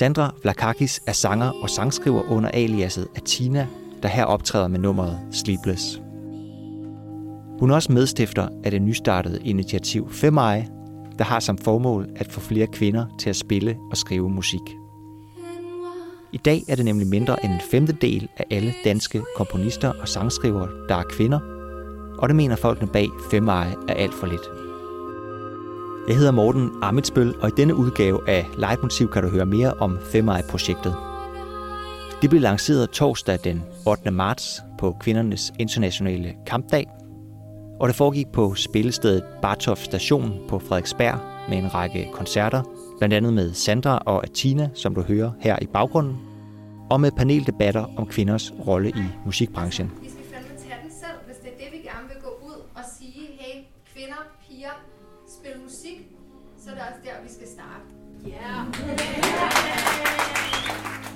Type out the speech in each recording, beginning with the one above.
Sandra Vlakakis er sanger og sangskriver under aliaset Atina, der her optræder med nummeret Sleepless. Hun er også medstifter af det nystartede initiativ Femai, der har som formål at få flere kvinder til at spille og skrive musik. I dag er det nemlig mindre end en femtedel af alle danske komponister og sangskrivere, der er kvinder, og det mener folkene bag Femai er alt for lidt. Jeg hedder Morten Amitsbøl, og i denne udgave af Leitmotiv kan du høre mere om Femai-projektet. Det blev lanceret torsdag den 8. marts på kvindernes internationale kampdag, og det foregik på spillestedet Bartof Station på Frederiksberg med en række koncerter, blandt andet med Sandra og Atina, som du hører her i baggrunden, og med paneldebatter om kvinders rolle i musikbranchen. Vi skal fandme tage den selv, hvis det er det, vi gerne vil gå ud og sige, hey, kvinder, piger, spil musik, så er det også der, vi skal starte. Yeah.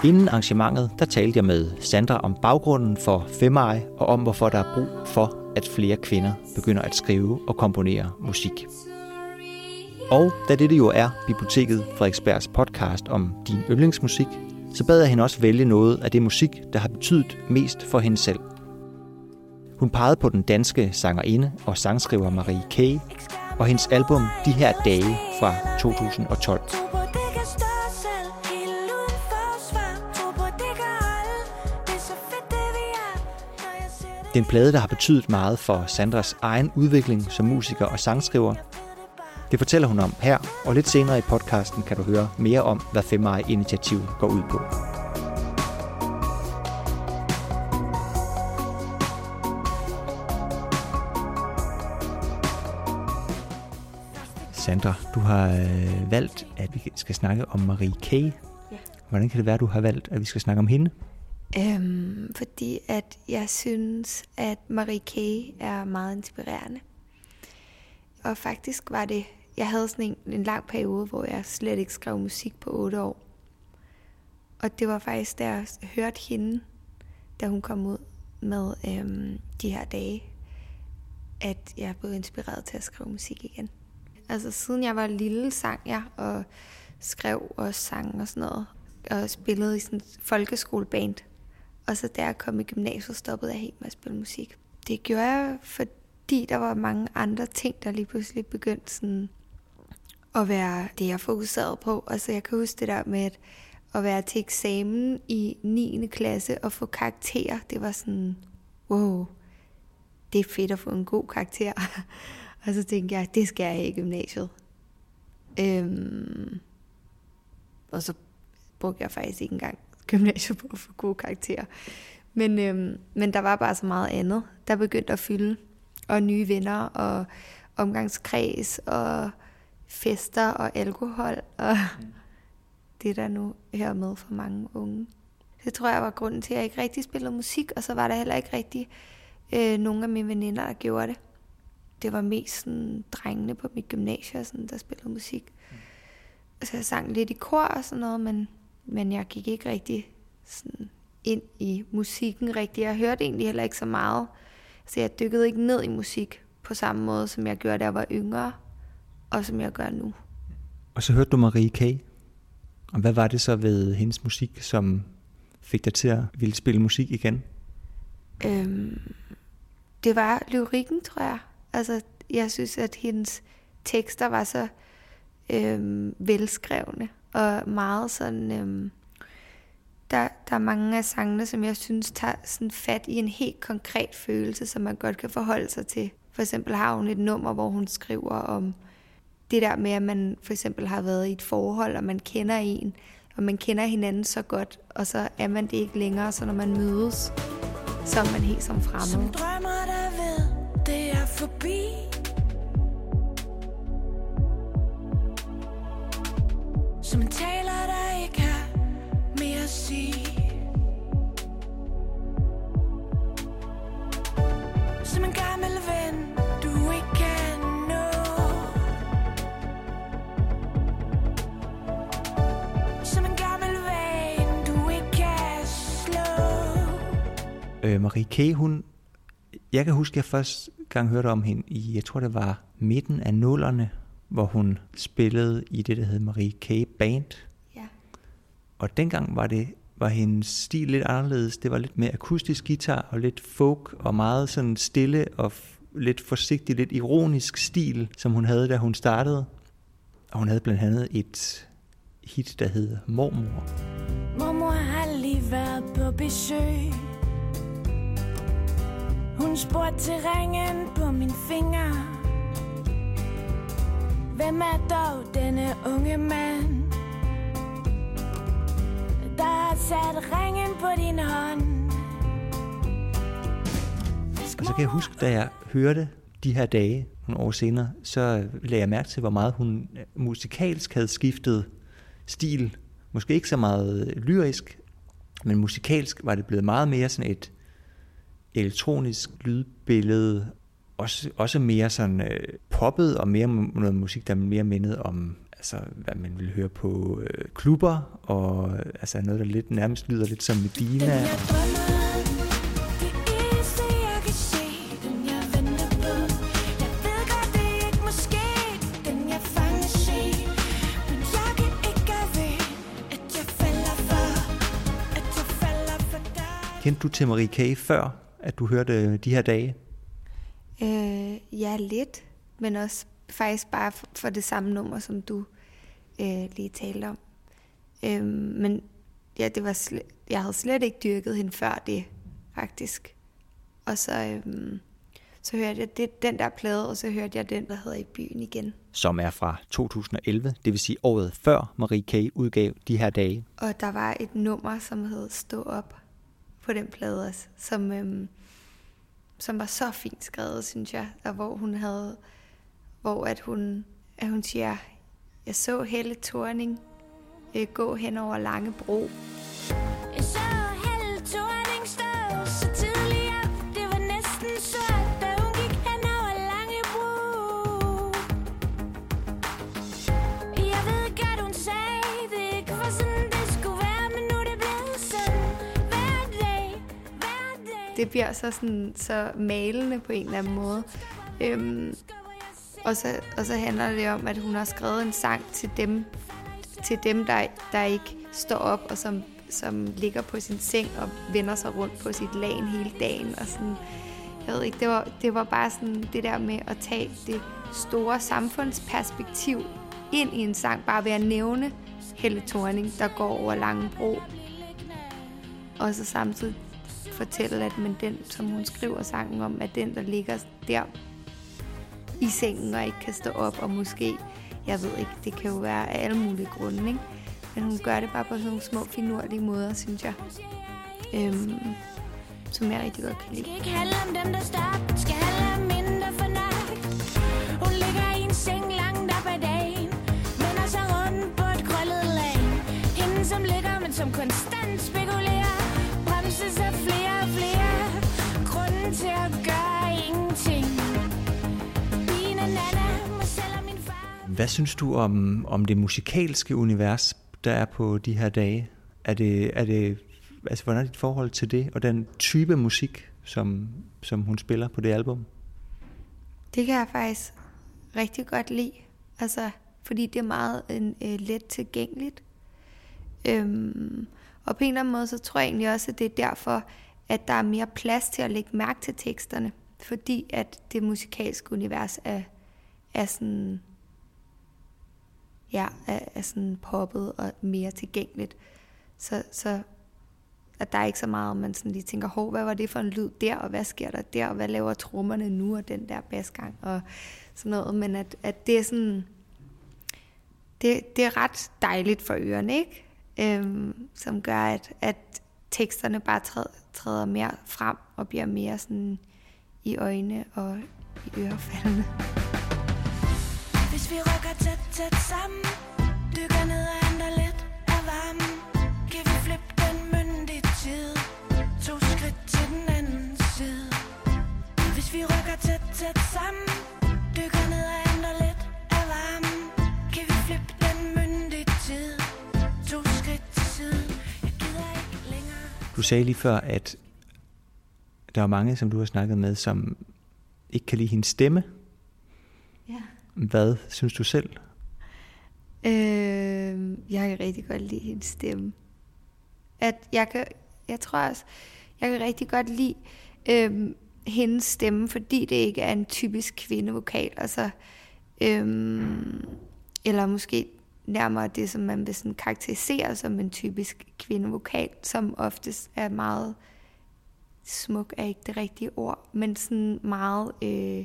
Inden arrangementet, der talte jeg med Sandra om baggrunden for Femai og om, hvorfor der er brug for, at flere kvinder begynder at skrive og komponere musik. Og da dette jo er Biblioteket Frederiksbergs podcast om din yndlingsmusik, så bad jeg hende også vælge noget af det musik, der har betydet mest for hende selv. Hun pegede på den danske sangerinde og sangskriver Marie K og hendes album De her dage fra 2012. Det er en plade, der har betydet meget for Sandras egen udvikling som musiker og sangskriver. Det fortæller hun om her, og lidt senere i podcasten kan du høre mere om, hvad Femai-initiativet går ud på. Sandra, du har øh, valgt, at vi skal snakke om Marie K. Ja. Hvordan kan det være, at du har valgt, at vi skal snakke om hende? Øhm, fordi at jeg synes, at Marie K. er meget inspirerende. Og faktisk var det, jeg havde sådan en, en lang periode, hvor jeg slet ikke skrev musik på otte år. Og det var faktisk, da jeg hørte hende, da hun kom ud med øhm, de her dage, at jeg blev inspireret til at skrive musik igen. Altså siden jeg var lille, sang jeg og skrev og sang og sådan noget. Og spillede i sådan en folkeskoleband. Og så da jeg kom i gymnasiet, stoppede jeg helt med at spille musik. Det gjorde jeg, fordi der var mange andre ting, der lige pludselig begyndte sådan at være det, jeg fokuserede på. Og så jeg kan huske det der med at, at være til eksamen i 9. klasse og få karakterer. Det var sådan, wow, det er fedt at få en god karakter. og så tænkte jeg, det skal jeg have i gymnasiet. Øhm, og så brugte jeg faktisk ikke engang gymnasiet på at få gode karakterer. Men, øhm, men der var bare så meget andet, der begyndte at fylde. Og nye venner, og omgangskreds, og fester, og alkohol, og mm. det der nu her med for mange unge. Det tror jeg var grunden til, at jeg ikke rigtig spillede musik, og så var der heller ikke rigtig øh, nogen af mine veninder, der gjorde det. Det var mest sådan, drengene på mit gymnasie, sådan, der spillede musik. Mm. Så jeg sang lidt i kor og sådan noget, men men jeg gik ikke rigtig sådan ind i musikken rigtig. Jeg hørte egentlig heller ikke så meget. Så jeg dykkede ikke ned i musik på samme måde, som jeg gjorde, da jeg var yngre, og som jeg gør nu. Og så hørte du Marie K. Og hvad var det så ved hendes musik, som fik dig til at ville spille musik igen? Øhm, det var lyrikken, tror jeg. Altså, jeg synes, at hendes tekster var så øh, velskrevne og meget sådan... Øh, der, der er mange af sangene, som jeg synes tager sådan fat i en helt konkret følelse, som man godt kan forholde sig til. For eksempel har hun et nummer, hvor hun skriver om det der med, at man for eksempel har været i et forhold, og man kender en, og man kender hinanden så godt, og så er man det ikke længere, så når man mødes, så er man helt som fremmed. Som drømmer, Som en taler, der ikke har mere at sige. Som en gammel ven, du ikke kan nå. Som en gammel ven, du ikke kan slå. Øh, Marie K., hun jeg kan huske, at jeg første gang hørte om hende i, jeg tror det var midten af nullerne, hvor hun spillede i det, der hed Marie K. Band. Ja. Og dengang var det var hendes stil lidt anderledes. Det var lidt mere akustisk guitar og lidt folk og meget sådan stille og lidt forsigtig, lidt ironisk stil, som hun havde, da hun startede. Og hun havde blandt andet et hit, der hed Mormor. Mormor har lige været på besøg Hun spurgte til ringen på min finger Hvem er dog denne unge mand Der har sat ringen på din hånd Og så kan jeg huske, da jeg hørte de her dage, nogle år senere, så lagde jeg mærke til, hvor meget hun øh, musikalsk havde skiftet stil. Måske ikke så meget øh, lyrisk, men musikalsk var det blevet meget mere sådan et elektronisk lydbillede, også, også mere sådan øh, poppet og mere noget musik, der mere mindede om altså, hvad man ville høre på øh, klubber, og altså noget, der lidt nærmest lyder lidt som Medina. Den Kendte du til Marie K. før, at du hørte de her dage? Øh, ja, lidt, men også faktisk bare for, for det samme nummer, som du øh, lige talte om. Øh, men ja, det var slet, jeg havde slet ikke dyrket hende før det, faktisk. Og så, øh, så hørte jeg det, den der plade, og så hørte jeg den, der hedder I byen igen. som er fra 2011, det vil sige året før Marie K. udgav de her dage. Og der var et nummer, som hed Stå op på den plade også, som, øhm, som var så fint skrevet, synes jeg, og hvor hun havde, hvor at hun, at hun siger, jeg så Helle Thorning øh, gå hen over Langebro. Det bliver så sådan så malende på en eller anden måde. Øhm, og, så, og så handler det om, at hun har skrevet en sang til dem, til dem der, der ikke står op og som, som ligger på sin seng og vender sig rundt på sit lagen hele dagen. Og sådan, jeg ved ikke, det var, det var bare sådan det der med at tage det store samfundsperspektiv ind i en sang, bare ved at nævne Helle Thorning, der går over Langebro. Og så samtidig fortælle, at men den, som hun skriver sangen om, er den, der ligger der i sengen og ikke kan stå op, og måske, jeg ved ikke, det kan jo være af alle mulige grunde, ikke? Men hun gør det bare på sådan nogle små, finurlige måder, synes jeg. Øhm, som jeg rigtig godt kan lide. skal ikke handle om dem, der står Skal handle om mindre der får nok Hun ligger i en seng langt op ad dagen Vender sig rundt på et krøllet lag Hende, som ligger, men som konstant Hvad synes du om, om det musikalske univers, der er på de her dage? Er det, er det, altså, hvordan er dit forhold til det, og den type musik, som, som hun spiller på det album? Det kan jeg faktisk rigtig godt lide. Altså, fordi det er meget en, øh, let tilgængeligt. Øhm, og på en eller anden måde, så tror jeg egentlig også, at det er derfor, at der er mere plads til at lægge mærke til teksterne. Fordi at det musikalske univers er, er sådan ja, er, er sådan poppet og mere tilgængeligt. Så, så at der er ikke så meget, man sådan lige tænker, hov, hvad var det for en lyd der, og hvad sker der der, og hvad laver trommerne nu, og den der basgang, og sådan noget. Men at, at det er sådan, det, det er ret dejligt for ørerne, ikke? Øhm, som gør, at, at teksterne bare træder, træder mere frem, og bliver mere sådan i øjne og i ørefaldene. Hvis vi rykker tæt, tæt sammen Dykker ned og ændrer lidt af varmen Kan vi flippe den myndige tid. To skridt til den anden side. Hvis vi rykker tæt, tæt sammen Dykker ned og ændrer lidt af varmen Kan vi flippe den myndige tid. To skridt til siden Jeg gider ikke længere. Du sagde lige før, at Der er mange, som du har snakket med, som ikke kan lide hendes stemme. Hvad synes du selv? Øh, jeg kan rigtig godt lide hendes stemme. At jeg kan, jeg tror også, jeg kan rigtig godt lide øh, hendes stemme, fordi det ikke er en typisk kvindevokal. Altså, øh, eller måske nærmere det, som man vil sådan karakterisere som en typisk kvindevokal, som oftest er meget smuk, er ikke det rigtige ord, men sådan meget øh,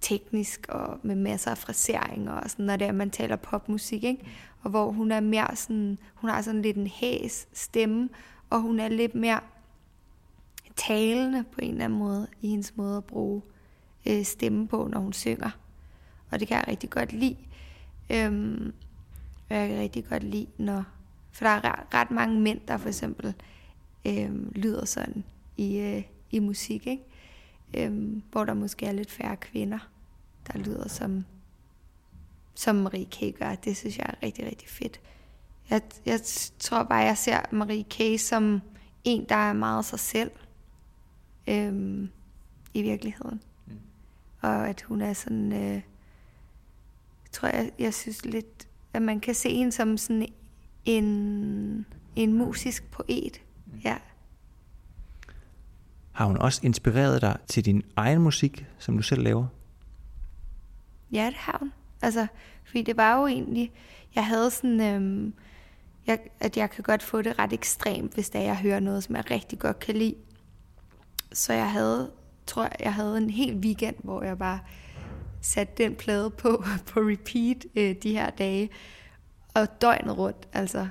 teknisk og med masser af fraseringer og sådan, når det er, man taler popmusik, ikke? Og hvor hun er mere sådan, hun har sådan lidt en hæs stemme, og hun er lidt mere talende på en eller anden måde, i hendes måde at bruge øh, stemme på, når hun synger. Og det kan jeg rigtig godt lide. Øhm, og jeg kan rigtig godt lide, når... For der er ret mange mænd, der for eksempel øhm, lyder sådan i, øh, i musik, ikke? Øhm, hvor der måske er lidt færre kvinder, der lyder som, som Marie K. gør. Det synes jeg er rigtig, rigtig fedt. Jeg, jeg tror bare, jeg ser Marie K. som en, der er meget sig selv øhm, i virkeligheden. Mm. Og at hun er sådan... Øh, tror, jeg, jeg synes lidt, at man kan se hende som sådan en, en musisk poet. Mm. Ja. Har hun også inspireret dig til din egen musik, som du selv laver? Ja, det har hun. Altså, fordi det var jo egentlig, jeg havde sådan, øhm, jeg, at jeg kan godt få det ret ekstremt, hvis der jeg hører noget, som jeg rigtig godt kan lide. Så jeg havde, tror jeg, jeg havde en hel weekend, hvor jeg bare satte den plade på, på repeat øh, de her dage, og døgnet rundt, altså.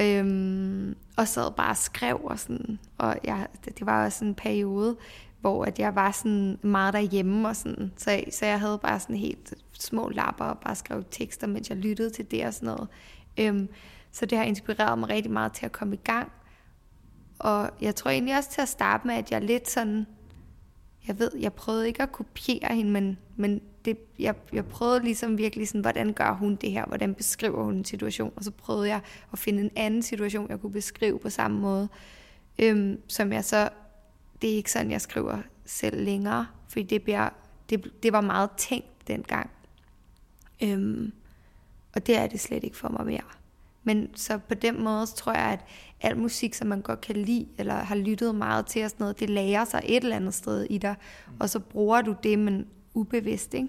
Øhm, og sad bare og skrev og sådan, og jeg, det var også en periode, hvor at jeg var sådan meget derhjemme og sådan, så, så jeg havde bare sådan helt små lapper og bare skrev tekster, mens jeg lyttede til det og sådan noget. Øhm, så det har inspireret mig rigtig meget til at komme i gang. Og jeg tror egentlig også til at starte med, at jeg lidt sådan, jeg ved, jeg prøvede ikke at kopiere hende, men, men det, jeg, jeg prøvede ligesom virkelig sådan, hvordan gør hun det her, hvordan beskriver hun en situation, og så prøvede jeg at finde en anden situation, jeg kunne beskrive på samme måde, øhm, som jeg så, det er ikke sådan, jeg skriver selv længere, fordi det, bliver, det, det var meget tænkt dengang, øhm, og det er det slet ikke for mig mere. Men så på den måde så tror jeg, at al musik, som man godt kan lide, eller har lyttet meget til og sådan noget, det lærer sig et eller andet sted i dig, og så bruger du det, men ubevidst, ikke?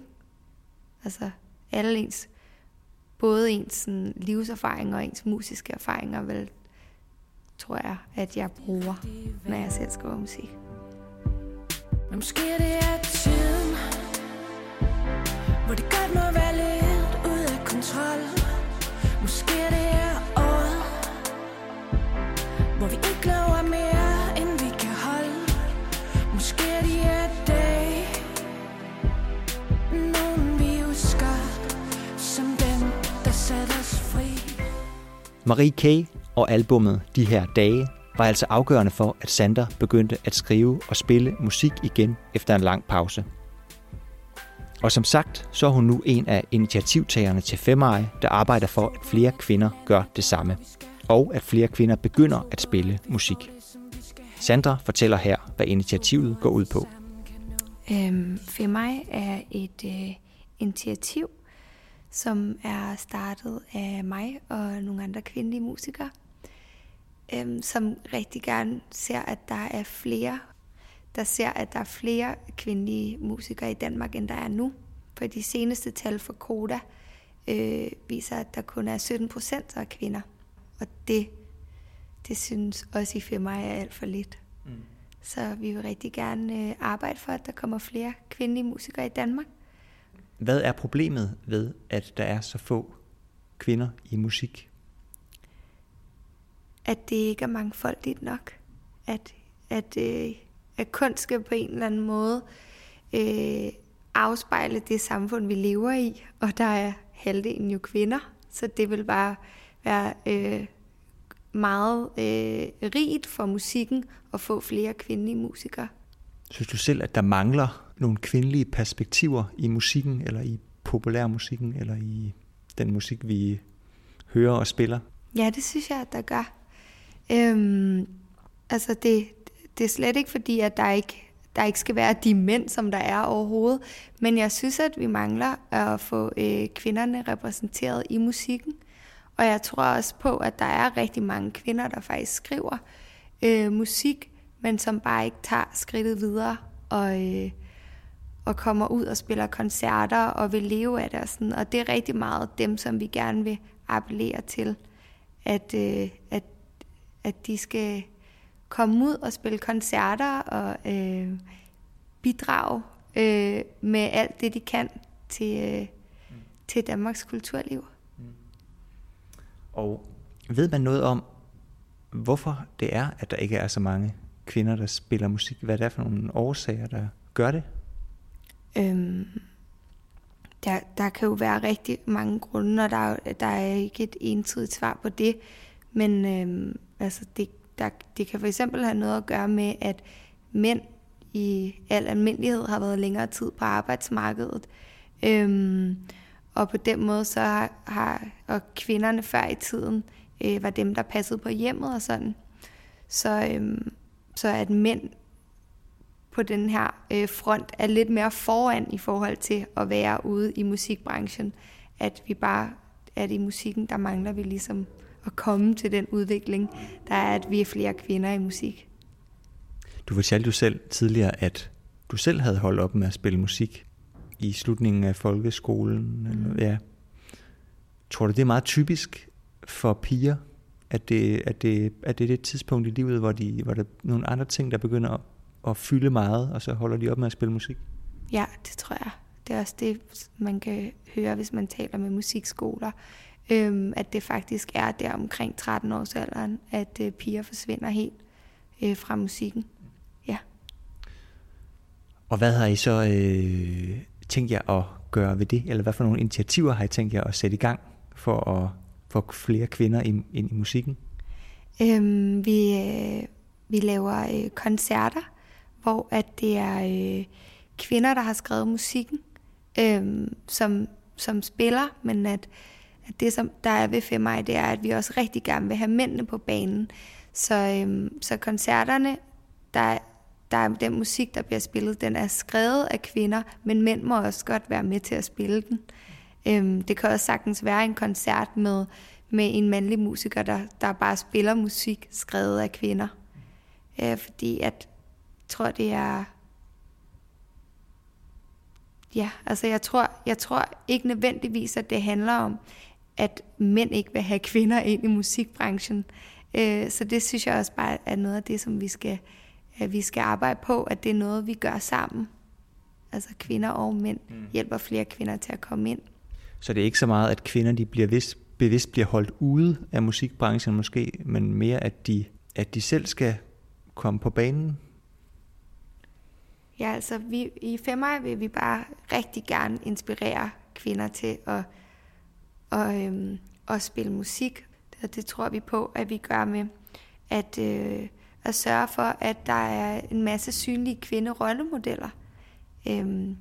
Altså alle ens, både ens sådan, livserfaringer og ens musiske erfaringer, vel, tror jeg, at jeg bruger, når jeg selv skriver musik. Men måske det er tiden, hvor det godt må være lidt ud af kontrol. Måske det er året, hvor vi ikke lover Marie K. og albummet De her dage var altså afgørende for, at Sander begyndte at skrive og spille musik igen efter en lang pause. Og som sagt, så er hun nu en af initiativtagerne til Femmeje, der arbejder for, at flere kvinder gør det samme. Og at flere kvinder begynder at spille musik. Sandra fortæller her, hvad initiativet går ud på. Øhm, Femai er et øh, initiativ, som er startet af mig og nogle andre kvindelige musikere, øhm, som rigtig gerne ser, at der er flere, der ser, at der er flere kvindelige musikere i Danmark, end der er nu. For de seneste tal for Koda øh, viser, at der kun er 17 procent af kvinder. Og det, det synes også i Femai er alt for lidt. Mm. Så vi vil rigtig gerne øh, arbejde for, at der kommer flere kvindelige musikere i Danmark. Hvad er problemet ved, at der er så få kvinder i musik? At det ikke er mangfoldigt nok. At, at, øh, at kunst skal på en eller anden måde øh, afspejle det samfund, vi lever i. Og der er halvdelen jo kvinder, så det vil bare være øh, meget øh, rigt for musikken at få flere kvindelige musikere. Synes du selv, at der mangler nogle kvindelige perspektiver i musikken, eller i populærmusikken, eller i den musik, vi hører og spiller? Ja, det synes jeg, at der gør. Øhm, altså det, det er slet ikke fordi, at der ikke, der ikke skal være de mænd, som der er overhovedet. Men jeg synes, at vi mangler at få øh, kvinderne repræsenteret i musikken. Og jeg tror også på, at der er rigtig mange kvinder, der faktisk skriver øh, musik, men som bare ikke tager skridtet videre og, øh, og kommer ud og spiller koncerter og vil leve af det. Og, sådan. og det er rigtig meget dem, som vi gerne vil appellere til, at, øh, at, at de skal komme ud og spille koncerter og øh, bidrage øh, med alt det, de kan til, øh, mm. til Danmarks kulturliv. Mm. Og ved man noget om, hvorfor det er, at der ikke er så mange kvinder, der spiller musik? Hvad er det for nogle årsager, der gør det? Øhm, der, der kan jo være rigtig mange grunde, og der, der er ikke et entydigt svar på det. Men øhm, altså det, der, det kan for eksempel have noget at gøre med, at mænd i al almindelighed har været længere tid på arbejdsmarkedet. Øhm, og på den måde så har, har og kvinderne før i tiden øh, var dem, der passede på hjemmet og sådan. Så, øhm, så at mænd på den her øh, front er lidt mere foran i forhold til at være ude i musikbranchen. At vi bare, at i musikken, der mangler vi ligesom at komme til den udvikling, der er, at vi er flere kvinder i musik. Du fortalte jo selv tidligere, at du selv havde holdt op med at spille musik i slutningen af folkeskolen. Eller, mm. ja. Tror du, det er meget typisk for piger, at det, at det, at det er det tidspunkt i livet, hvor, de, hvor der er nogle andre ting, der begynder at, at fylde meget, og så holder de op med at spille musik? Ja, det tror jeg. Det er også det, man kan høre, hvis man taler med musikskoler øhm, at det faktisk er der omkring 13-årsalderen, at øh, piger forsvinder helt øh, fra musikken. Ja. Og hvad har I så øh, tænkt jer at gøre ved det? Eller hvad for nogle initiativer har I tænkt jer at sætte i gang for at få flere kvinder ind, ind i musikken? Øhm, vi, øh, vi laver øh, koncerter, hvor at det er øh, kvinder, der har skrevet musikken, øh, som, som spiller, men at at det, som der er ved 5 maj, det er, at vi også rigtig gerne vil have mændene på banen. Så, øh, så koncerterne, der, der er den musik, der bliver spillet, den er skrevet af kvinder, men mænd må også godt være med til at spille den. Øhm, det kan også sagtens være en koncert med, med en mandlig musiker, der, der bare spiller musik skrevet af kvinder. Øh, fordi at, tror, det er... Ja, altså jeg tror, jeg tror ikke nødvendigvis, at det handler om, at mænd ikke vil have kvinder ind i musikbranchen. Øh, så det synes jeg også bare er noget af det, som vi skal, vi skal arbejde på, at det er noget, vi gør sammen. Altså kvinder og mænd mm. hjælper flere kvinder til at komme ind. Så det er ikke så meget, at kvinder de bliver vist, bevidst bliver holdt ude af musikbranchen måske, men mere, at de, at de selv skal komme på banen? Ja, altså vi, i Femmer vil vi bare rigtig gerne inspirere kvinder til at og, øhm, og spille musik. Og det tror vi på, at vi gør med at, øh, at sørge for, at der er en masse synlige kvinderollemodeller, øhm,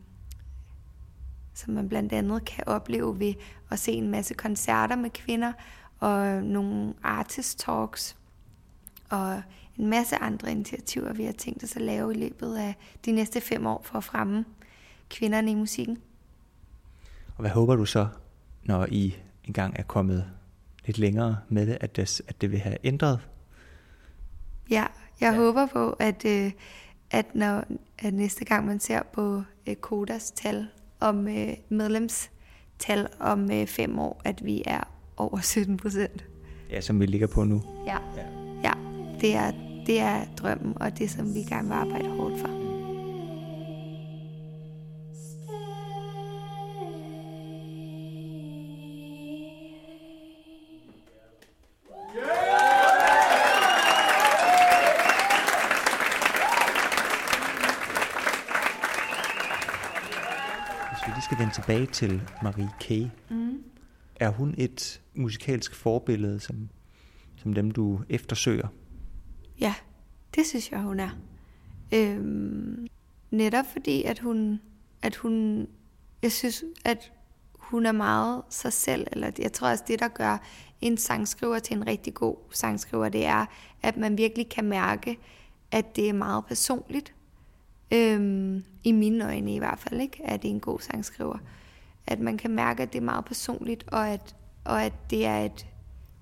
som man blandt andet kan opleve ved at se en masse koncerter med kvinder, og nogle artist talks, og en masse andre initiativer, vi har tænkt os at lave i løbet af de næste fem år for at fremme kvinderne i musikken. Og hvad håber du så når I engang er kommet lidt længere med det, at det, at det vil have ændret? Ja, jeg ja. håber på, at, øh, at når at næste gang man ser på øh, Kodas tal om øh, medlemstal om fem år, at vi er over 17 procent. Ja, som vi ligger på nu. Ja, ja. ja det, er, det er drømmen, og det som vi gerne vil arbejde hårdt for. tilbage til Marie K. Mm. Er hun et musikalsk forbillede, som, som dem du eftersøger? Synes jeg, hun er. Øhm, netop fordi, at hun, at hun, jeg synes, at hun er meget sig selv, eller jeg tror også, det der gør en sangskriver til en rigtig god sangskriver, det er, at man virkelig kan mærke, at det er meget personligt. Øhm, I mine øjne i hvert fald, ikke? At det er en god sangskriver. At man kan mærke, at det er meget personligt, og at, og at det er et,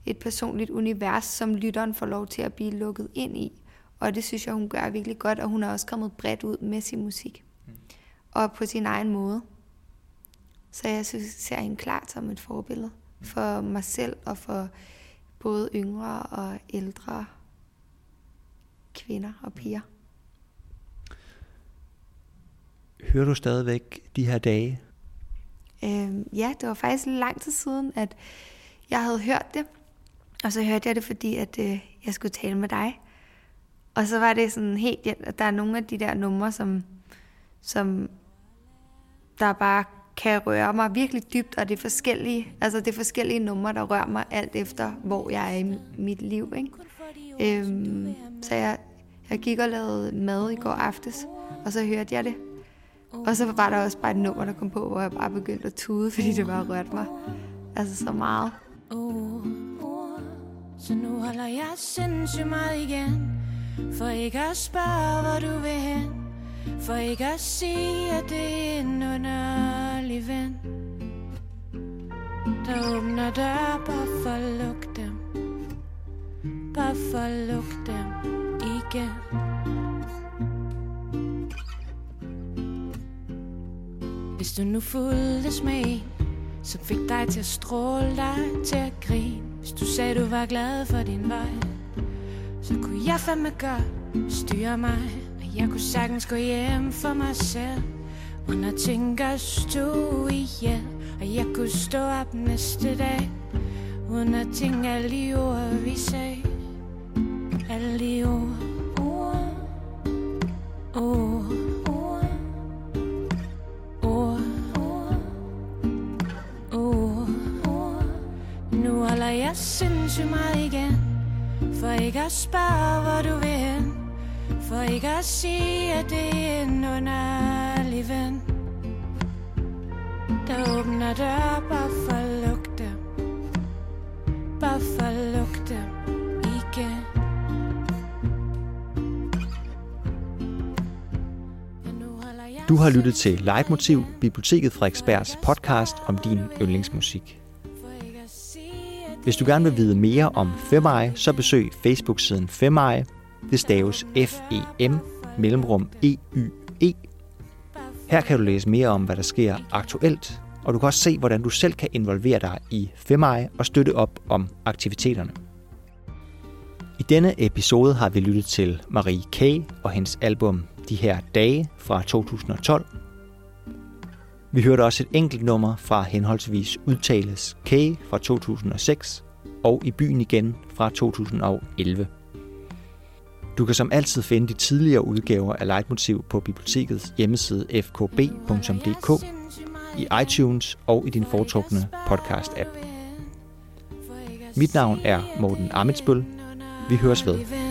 et personligt univers, som lytteren får lov til at blive lukket ind i. Og det synes jeg, hun gør virkelig godt, og hun er også kommet bredt ud med sin musik. Mm. Og på sin egen måde. Så jeg synes, jeg ser hende klart som et forbillede for mig selv og for både yngre og ældre kvinder og piger. Hører du stadigvæk de her dage? Øhm, ja, det var faktisk lang tid siden, at jeg havde hørt det. Og så hørte jeg det, fordi at øh, jeg skulle tale med dig. Og så var det sådan helt, ja, der er nogle af de der numre, som, som der bare kan røre mig virkelig dybt, og det er forskellige, altså det er forskellige numre, der rører mig alt efter, hvor jeg er i mit liv. Ikke? Øhm, så jeg, jeg gik og lavede mad i går aftes, og så hørte jeg det. Og så var der også bare et nummer, der kom på, hvor jeg bare begyndte at tude, fordi det bare rørte mig altså så meget. Så nu holder jeg sindssygt meget igen, for ikke at spørge, hvor du vil hen. For ikke at sige, at det er en underlig ven. Der åbner dør bare for at lukke dem. Bare for at lukke dem igen. Hvis du nu fulgtes med en Som fik dig til at stråle dig til at grine. Hvis du sagde du var glad for din vej så kunne jeg fandme godt styre mig Og jeg kunne sagtens gå hjem for mig selv. Uden at tænke at stå ihjel Og jeg kunne stå op næste dag. Uden at tænke alle de ord vi sagde. Alle de ord Ord Ord Ord Ord Ord Ord. Nu holder jeg sindssygt meget igen. For ikke at spørge hvor du vil hen. For ikke at sige, at det er en underlig ven. Der åbner dør bare for at lukke dem. Bare for at lukke dem igen. Du har lyttet til Leitmotiv, Biblioteket Frederiksbergs podcast om din yndlingsmusik. Hvis du gerne vil vide mere om Femeye, så besøg Facebook-siden Femeye det staves F-E-M, mellemrum E-Y-E. Her kan du læse mere om, hvad der sker aktuelt, og du kan også se, hvordan du selv kan involvere dig i Femej og støtte op om aktiviteterne. I denne episode har vi lyttet til Marie K. og hendes album De her dage fra 2012. Vi hørte også et enkelt nummer fra henholdsvis Udtales K fra 2006 og I byen igen fra 2011. Du kan som altid finde de tidligere udgaver af Leitmotiv på bibliotekets hjemmeside fkb.dk, i iTunes og i din foretrukne podcast-app. Mit navn er Morten Amitsbøl. Vi høres ved.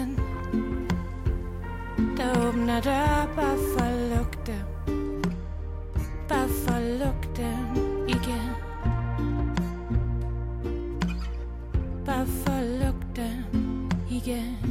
Bare